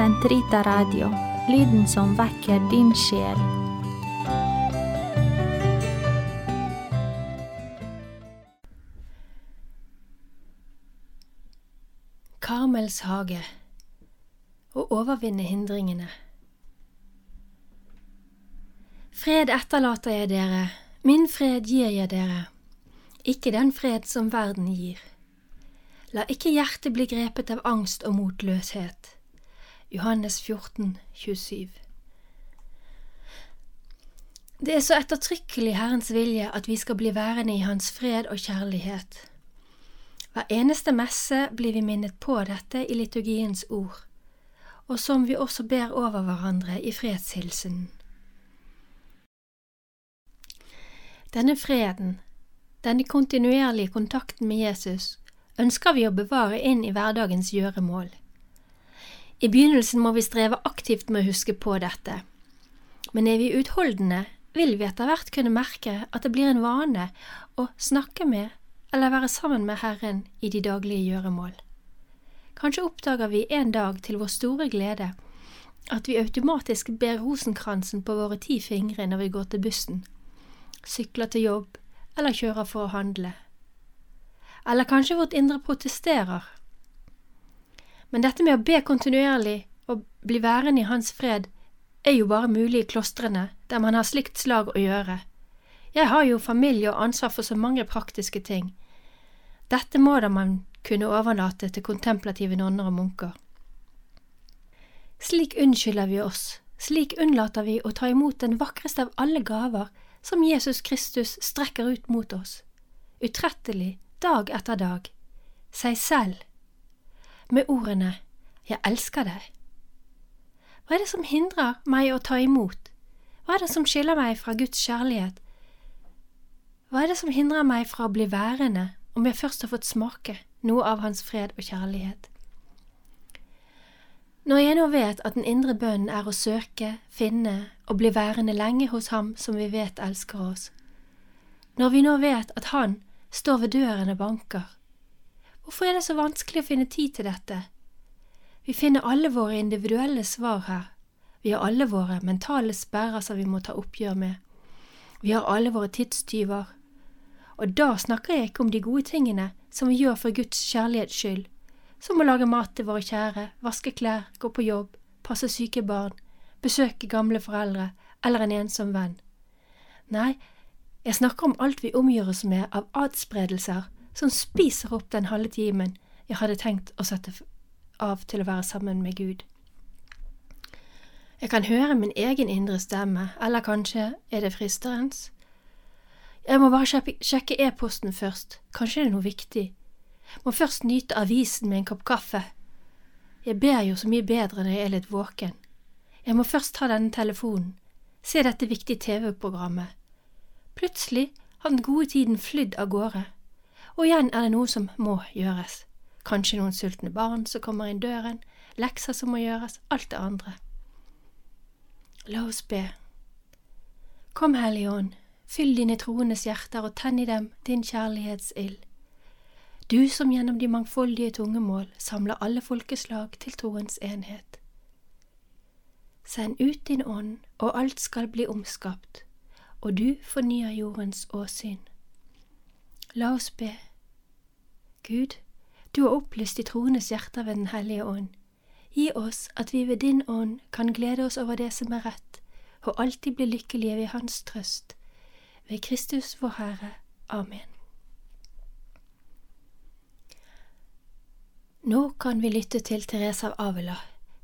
Sentrita Radio, lyden som vekker din sjel. Karmels hage Å overvinne hindringene. Fred etterlater jeg dere, min fred gir jeg dere, ikke den fred som verden gir. La ikke hjertet bli grepet av angst og motløshet. Johannes 14, 27. Det er så ettertrykkelig Herrens vilje at vi skal bli værende i Hans fred og kjærlighet. Hver eneste messe blir vi minnet på dette i liturgiens ord, og som vi også ber over hverandre i fredshilsenen. Denne freden, denne kontinuerlige kontakten med Jesus, ønsker vi å bevare inn i hverdagens gjøremål. I begynnelsen må vi streve aktivt med å huske på dette, men er vi utholdende, vil vi etter hvert kunne merke at det blir en vane å snakke med eller være sammen med Herren i de daglige gjøremål. Kanskje oppdager vi en dag til vår store glede at vi automatisk ber rosenkransen på våre ti fingre når vi går til bussen, sykler til jobb eller kjører for å handle eller kanskje vårt indre protesterer. Men dette med å be kontinuerlig og bli værende i Hans fred er jo bare mulig i klostrene, der man har slikt slag å gjøre. Jeg har jo familie og ansvar for så mange praktiske ting. Dette må da man kunne overlate til kontemplative nonner og munker. Slik unnskylder vi oss, slik unnlater vi å ta imot den vakreste av alle gaver som Jesus Kristus strekker ut mot oss. Utrettelig dag etter dag, seg selv, med ordene Jeg elsker deg. Hva er det som hindrer meg å ta imot? Hva er det som skiller meg fra Guds kjærlighet? Hva er det som hindrer meg fra å bli værende om jeg først har fått smake noe av Hans fred og kjærlighet? Når jeg nå vet at den indre bønnen er å søke, finne og bli værende lenge hos Ham som vi vet elsker oss, når vi nå vet at Han står ved døren og banker. Hvorfor er det så vanskelig å finne tid til dette? Vi finner alle våre individuelle svar her, vi har alle våre mentale sperrer som vi må ta oppgjør med, vi har alle våre tidstyver, og da snakker jeg ikke om de gode tingene som vi gjør for Guds kjærlighets skyld, som å lage mat til våre kjære, vaske klær, gå på jobb, passe syke barn, besøke gamle foreldre eller en ensom venn. Nei, jeg snakker om alt vi omgjøres med av adspredelser som spiser opp den halve timen jeg hadde tenkt å sette av til å være sammen med Gud. Jeg kan høre min egen indre stemme, eller kanskje er det fristerens? Jeg må bare sjekke e-posten først, kanskje er det noe viktig. Jeg Må først nyte avisen med en kopp kaffe. Jeg ber jo så mye bedre når jeg er litt våken. Jeg må først ta denne telefonen, se dette viktige TV-programmet, Plutselig har den gode tiden flydd av gårde, og igjen er det noe som må gjøres. Kanskje noen sultne barn som kommer inn døren, lekser som må gjøres, alt det andre. La oss be. Kom, Hellige Ånd, fyll dine troendes hjerter og tenn i dem din kjærlighetsild. Du som gjennom de mangfoldige tungemål samler alle folkeslag til troens enhet. Send ut din ånd, og alt skal bli omskapt og du fornyer jordens åsyn. La oss be. Gud, du har opplyst de troendes hjerter ved Den hellige ånd. Gi oss at vi ved din ånd kan glede oss over det som er rett, og alltid bli lykkelige ved Hans trøst. Ved Kristus vår Herre. Amen. Nå kan vi lytte til Therese av Avila,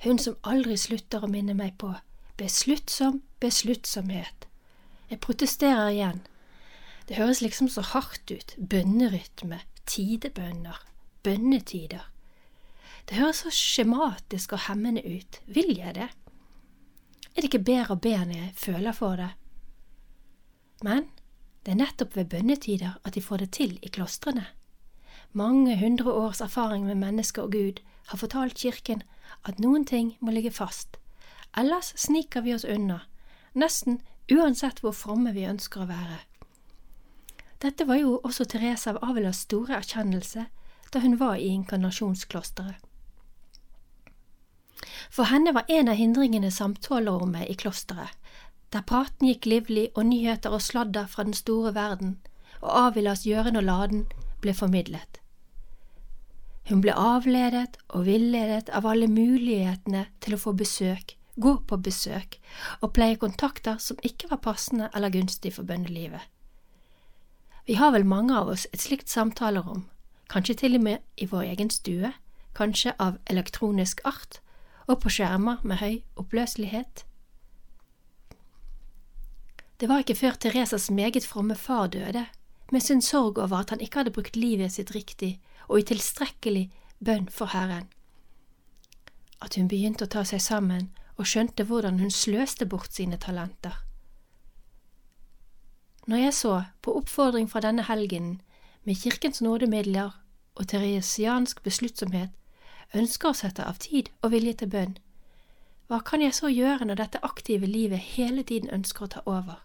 hun som aldri slutter å minne meg på besluttsom besluttsomhet. Jeg protesterer igjen. Det høres liksom så hardt ut. Bønnerytme, tidebønner, bønnetider. Det høres så skjematisk og hemmende ut. Vil jeg det? Er det ikke bedre å be når jeg føler for det? Men det er nettopp ved bønnetider at de får det til i klostrene. Mange hundre års erfaring med mennesker og Gud har fortalt Kirken at noen ting må ligge fast, ellers sniker vi oss unna, nesten uansett hvor fromme vi ønsker å være. Dette var jo også Therese av Avilas store erkjennelse da hun var i inkarnasjonsklosteret. For henne var en av hindringene samtalerommet i klosteret, der praten gikk livlig og nyheter og sladder fra den store verden, og Avilas gjøren og laden ble formidlet. Hun ble avledet og villedet av alle mulighetene til å få besøk, gå på besøk og pleie kontakter som ikke var passende eller gunstig for bønnelivet. Vi har vel mange av oss et slikt samtalerom, kanskje til og med i vår egen stue, kanskje av elektronisk art, og på skjermer med høy oppløselighet. Det var ikke før Teresas meget fromme far døde, med sin sorg over at han ikke hadde brukt livet sitt riktig og i tilstrekkelig bønn for Herren, at hun begynte å ta seg sammen og skjønte hvordan hun sløste bort sine talenter. Når jeg så, på oppfordring fra denne helgenen, med Kirkens nådemidler og teresiansk besluttsomhet, ønsker å sette av tid og vilje til bønn, hva kan jeg så gjøre når dette aktive livet hele tiden ønsker å ta over?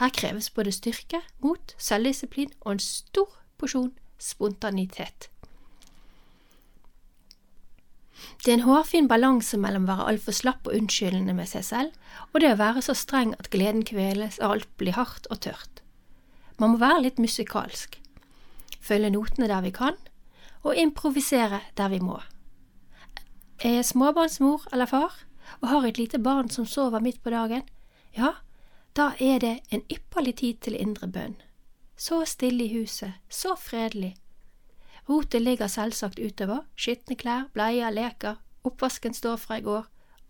Her kreves både styrke, mot, selvdisiplin og en stor porsjon spontanitet. Det er en hårfin balanse mellom å være altfor slapp og unnskyldende med seg selv, og det å være så streng at gleden kveles og alt blir hardt og tørt. Man må være litt musikalsk, følge notene der vi kan, og improvisere der vi må. Er jeg småbarnsmor eller far og har et lite barn som sover midt på dagen, ja, da er det en ypperlig tid til indre bønn. Så stille i huset, så fredelig. Rotet ligger selvsagt utover, skitne klær, bleier, leker, oppvasken står fra i går,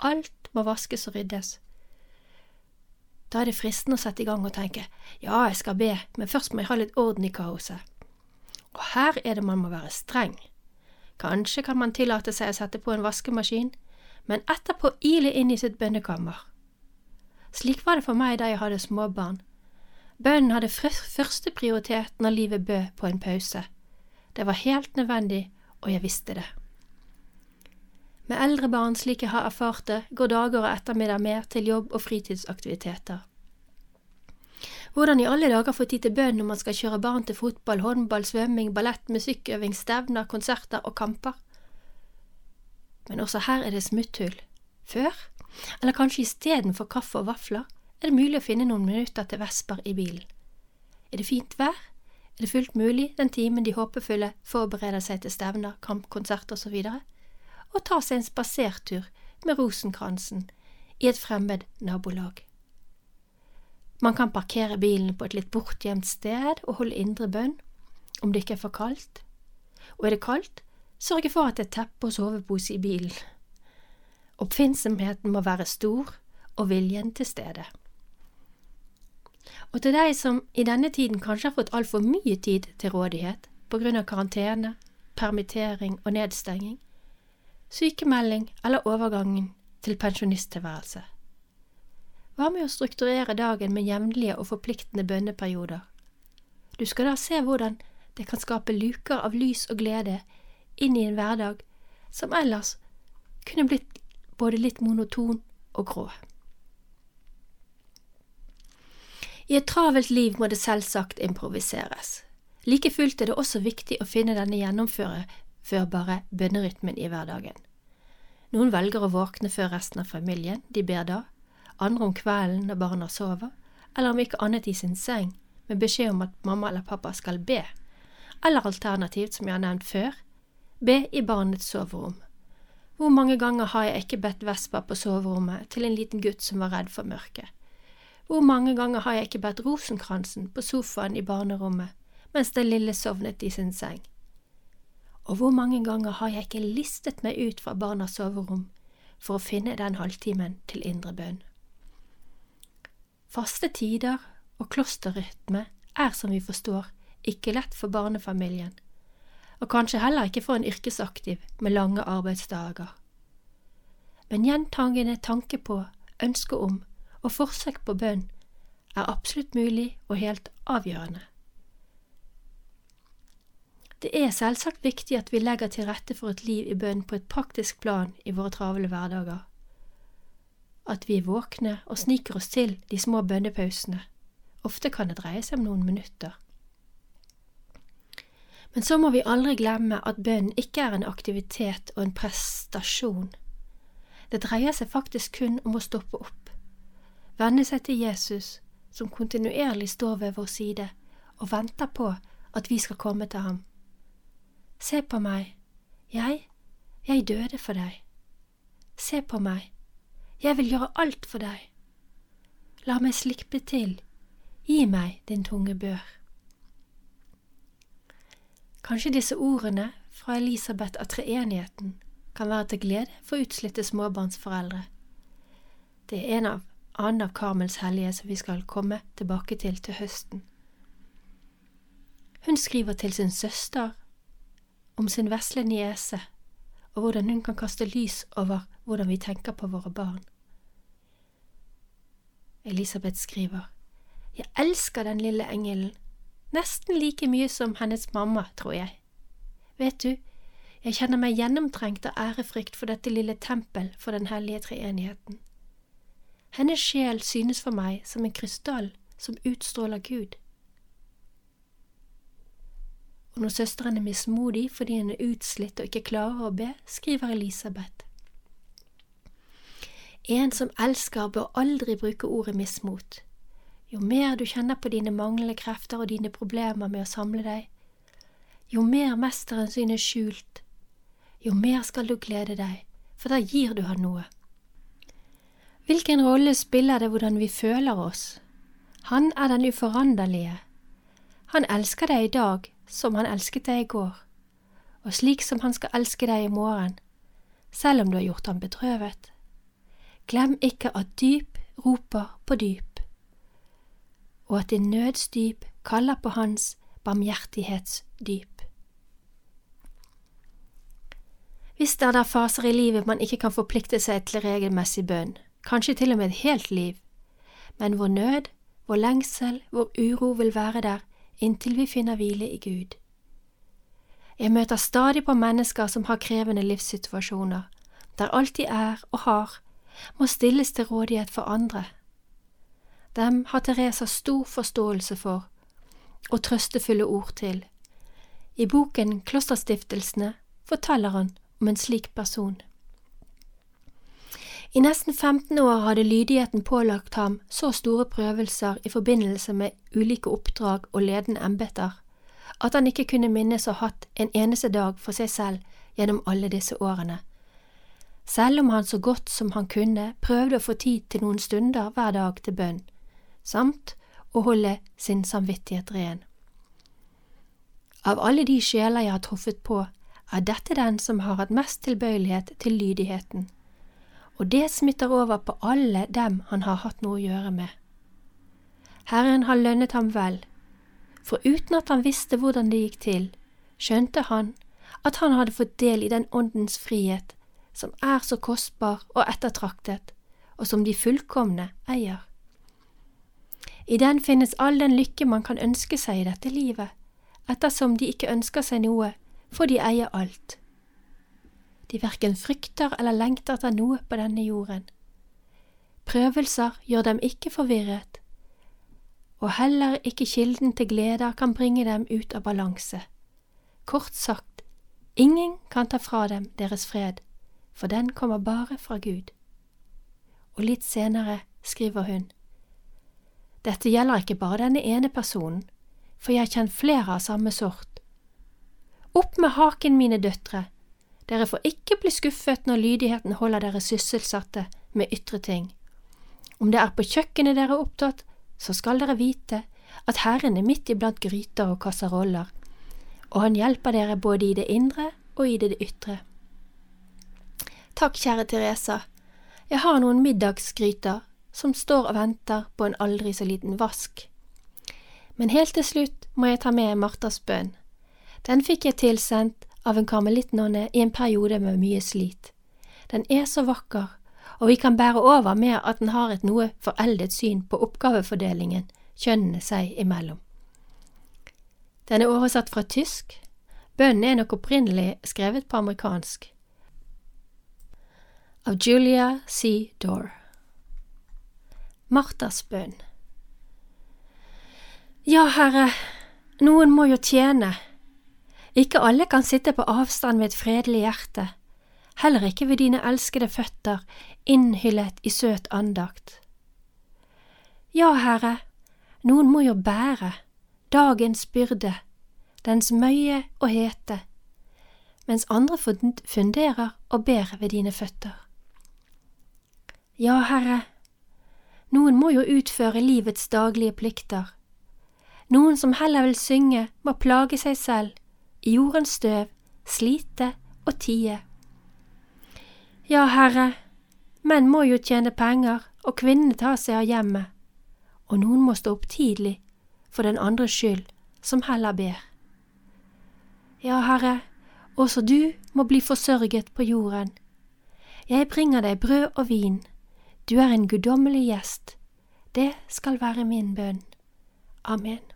alt må vaskes og ryddes. Da er det fristende å sette i gang og tenke ja, jeg skal be, men først må jeg ha litt orden i kaoset. Og her er det man må være streng. Kanskje kan man tillate seg å sette på en vaskemaskin, men etterpå ile inn i sitt bønnekammer. Slik var det for meg da jeg hadde småbarn. Bønnen hadde første prioritet når livet bød på en pause. Det var helt nødvendig, og jeg visste det. Med eldre barn, slik jeg har erfart det, går dager og ettermiddag med til jobb og fritidsaktiviteter. Hvordan i alle dager få tid til bønn når man skal kjøre barn til fotball, håndball, svømming, ballett, musikkøving, stevner, konserter og kamper? Men også her er det smutthull. Før eller kanskje istedenfor kaffe og vafler er det mulig å finne noen minutter til vesper i bilen. Er det fint vær, er det fullt mulig den timen de håpefulle forbereder seg til stevner, kampkonsert osv., å ta seg en spasertur med rosenkransen i et fremmed nabolag. Man kan parkere bilen på et litt bortgjemt sted og holde indre bønn, om det ikke er for kaldt, og er det kaldt, sørge for at det er teppe og sovepose i bilen. Oppfinnsomheten må være stor og viljen til stede. Og til deg som i denne tiden kanskje har fått altfor mye tid til rådighet på grunn av karantene, permittering og nedstenging, sykemelding eller overgangen til pensjonisttilværelse. Hva med å strukturere dagen med jevnlige og forpliktende bønneperioder? Du skal da se hvordan det kan skape luker av lys og glede inn i en hverdag som ellers kunne blitt både litt monoton og grå. I et travelt liv må det selvsagt improviseres. Like fullt er det også viktig å finne denne gjennomførbare bønnerytmen i hverdagen. Noen velger å våkne før resten av familien, de ber da, andre om kvelden når barna sover, eller om ikke annet i sin seng, med beskjed om at mamma eller pappa skal be, eller alternativt, som jeg har nevnt før, be i barnets soverom. Hvor mange ganger har jeg ikke bedt Vespa på soverommet til en liten gutt som var redd for mørket? Hvor mange ganger har jeg ikke bedt rosenkransen på sofaen i barnerommet mens den lille sovnet i sin seng? Og hvor mange ganger har jeg ikke listet meg ut fra barnas soverom for å finne den halvtimen til indre bønn? Faste tider og klosterrytme er, som vi forstår, ikke lett for barnefamilien og kanskje heller ikke for en yrkesaktiv med lange arbeidsdager. Men gjentagende tanke på, ønske om og forsøk på bønn er absolutt mulig og helt avgjørende. Det er selvsagt viktig at vi legger til rette for et liv i bønn på et praktisk plan i våre travle hverdager. At vi er våkne og sniker oss til de små bønnepausene. Ofte kan det dreie seg om noen minutter. Men så må vi aldri glemme at bønn ikke er en aktivitet og en prestasjon, Det dreier seg faktisk kun om å stoppe opp, venne seg til Jesus, som kontinuerlig står ved vår side og venter på at vi skal komme til ham. Se på meg, jeg, jeg døde for deg. Se på meg, jeg vil gjøre alt for deg. La meg slippe til, gi meg din tunge bør. Kanskje disse ordene fra Elisabeth av treenigheten kan være til glede for utslitte småbarnsforeldre. Det er en av annen av Karmels hellige som vi skal komme tilbake til til høsten. Hun skriver til sin søster om sin vesle niese og hvordan hun kan kaste lys over hvordan vi tenker på våre barn. Elisabeth skriver, Jeg elsker den lille engelen, nesten like mye som hennes mamma, tror jeg. Vet du, jeg kjenner meg gjennomtrengt av ærefrykt for dette lille tempel for den hellige treenigheten. Hennes sjel synes for meg som en krystall som utstråler Gud. Og når søsteren er mismodig fordi hun er utslitt og ikke klarer å be, skriver Elisabeth. En som elsker, bør aldri bruke ordet mismot. Jo mer du kjenner på dine manglende krefter og dine problemer med å samle deg, jo mer mesteren synes skjult, jo mer skal du glede deg, for da gir du han noe. Hvilken rolle spiller det hvordan vi føler oss? Han er den uforanderlige. Han elsker deg i dag som han elsket deg i går, og slik som han skal elske deg i morgen, selv om du har gjort ham bedrøvet. Glem ikke at dyp roper på dyp, og at din nødsdyp kaller på hans barmhjertighetsdyp. Hvis det er der faser i livet man ikke kan forplikte seg til regelmessig bønn, kanskje til og med et helt liv, men vår nød, vår lengsel, vår uro vil være der inntil vi finner hvile i Gud. Jeg møter stadig på mennesker som har krevende livssituasjoner, der alt de er og har, må stilles til rådighet for andre. Dem har Teresa stor forståelse for og trøstefulle ord til. I boken Klosterstiftelsene forteller han om en slik person. I nesten 15 år hadde lydigheten pålagt ham så store prøvelser i forbindelse med ulike oppdrag og ledende embeter at han ikke kunne minnes å ha hatt en eneste dag for seg selv gjennom alle disse årene. Selv om han så godt som han kunne prøvde å få tid til noen stunder hver dag til bønn, samt å holde sin samvittighet ren. Av alle de sjeler jeg har truffet på, er dette den som har hatt mest tilbøyelighet til lydigheten og det smitter over på alle dem han har hatt noe å gjøre med. Herren har lønnet ham vel, for uten at han visste hvordan det gikk til, skjønte han at han hadde fått del i den åndens frihet som er så kostbar og ettertraktet, og som de fullkomne eier. I den finnes all den lykke man kan ønske seg i dette livet, ettersom de ikke ønsker seg noe, for de eier alt. De verken frykter eller lengter etter noe på denne jorden. Prøvelser gjør dem ikke forvirret, og heller ikke kilden til gleder kan bringe dem ut av balanse. Kort sagt, ingen kan ta fra dem deres fred, for den kommer bare fra Gud. Og litt senere skriver hun, Dette gjelder ikke bare denne ene personen, for jeg kjent flere av samme sort. Opp med haken, mine døtre, dere får ikke bli skuffet når lydigheten holder dere sysselsatte med ytre ting. Om det er på kjøkkenet dere er opptatt, så skal dere vite at Herren er midt iblant gryter og kasseroller, og han hjelper dere både i det indre og i det ytre. Takk, kjære Teresa, jeg har noen middagsgryter som står og venter på en aldri så liten vask. Men helt til slutt må jeg ta med Martas bønn. Den fikk jeg tilsendt av en karmelittnonne i en periode med mye slit. Den er så vakker, og vi kan bære over med at den har et noe foreldet syn på oppgavefordelingen kjønnene seg imellom. Den er oversatt fra tysk. Bønnen er nok opprinnelig skrevet på amerikansk. Av Julia C. Dorr. Martas bønn. Ja, Herre, noen må jo tjene ikke alle kan sitte på avstand med et fredelig hjerte. heller ikke ved dine elskede føtter, innhyllet i søt andakt. Ja, Herre, noen må jo bære dagens byrde, dens møye og hete, mens andre funderer og ber ved dine føtter. Ja, Herre, noen må jo utføre livets daglige plikter. Noen som heller vil synge, må plage seg selv, jordens støv, slite og tie. Ja, Herre, menn må jo tjene penger og kvinnene ta seg av hjemmet, og noen må stå opp tidlig for den andres skyld, som heller ber. Ja, Herre, også du må bli forsørget på jorden. Jeg bringer deg brød og vin, du er en guddommelig gjest, det skal være min bønn. Amen.